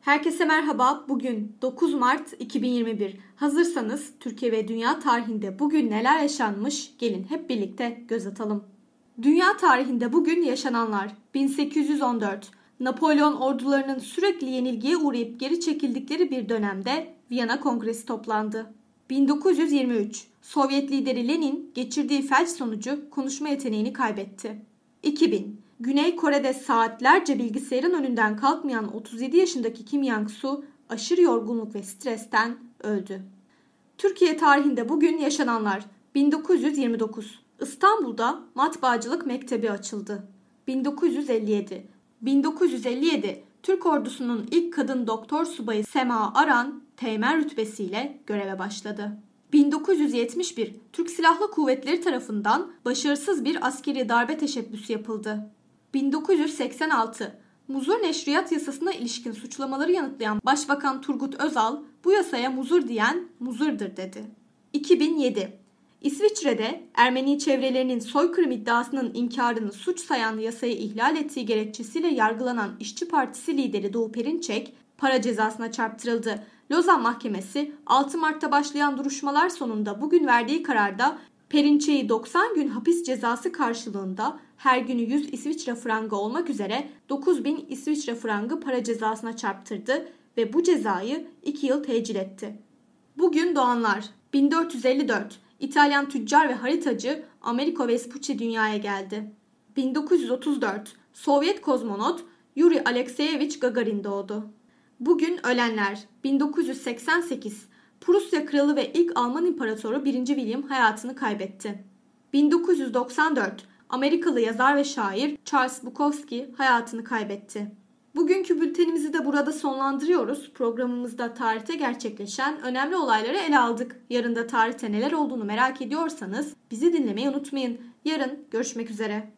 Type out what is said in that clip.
Herkese merhaba. Bugün 9 Mart 2021. Hazırsanız Türkiye ve dünya tarihinde bugün neler yaşanmış? Gelin hep birlikte göz atalım. Dünya tarihinde bugün yaşananlar 1814 Napolyon ordularının sürekli yenilgiye uğrayıp geri çekildikleri bir dönemde Viyana Kongresi toplandı. 1923 Sovyet lideri Lenin geçirdiği felç sonucu konuşma yeteneğini kaybetti. 2000 Güney Kore'de saatlerce bilgisayarın önünden kalkmayan 37 yaşındaki Kim Yang-su aşırı yorgunluk ve stresten öldü. Türkiye tarihinde bugün yaşananlar 1929 İstanbul'da matbaacılık mektebi açıldı. 1957 1957 Türk ordusunun ilk kadın doktor subayı Sema Aran teğmen rütbesiyle göreve başladı. 1971 Türk Silahlı Kuvvetleri tarafından başarısız bir askeri darbe teşebbüsü yapıldı. 1986 Muzur Neşriyat Yasasına ilişkin suçlamaları yanıtlayan Başbakan Turgut Özal bu yasaya muzur diyen muzurdur dedi. 2007 İsviçre'de Ermeni çevrelerinin soykırım iddiasının inkarını suç sayan yasayı ihlal ettiği gerekçesiyle yargılanan İşçi Partisi lideri Doğu Perinçek para cezasına çarptırıldı. Lozan Mahkemesi 6 Mart'ta başlayan duruşmalar sonunda bugün verdiği kararda Perinçek'i 90 gün hapis cezası karşılığında her günü 100 İsviçre frangı olmak üzere 9000 İsviçre frangı para cezasına çarptırdı ve bu cezayı 2 yıl tecil etti. Bugün doğanlar 1454 İtalyan tüccar ve haritacı Americo Vespucci dünyaya geldi. 1934 Sovyet kozmonot Yuri Alexeyevich Gagarin doğdu. Bugün ölenler 1988 Prusya Kralı ve ilk Alman İmparatoru 1. William hayatını kaybetti. 1994 Amerikalı yazar ve şair Charles Bukowski hayatını kaybetti. Bugünkü bültenimizi de burada sonlandırıyoruz. Programımızda tarihte gerçekleşen önemli olayları ele aldık. Yarın da tarihte neler olduğunu merak ediyorsanız bizi dinlemeyi unutmayın. Yarın görüşmek üzere.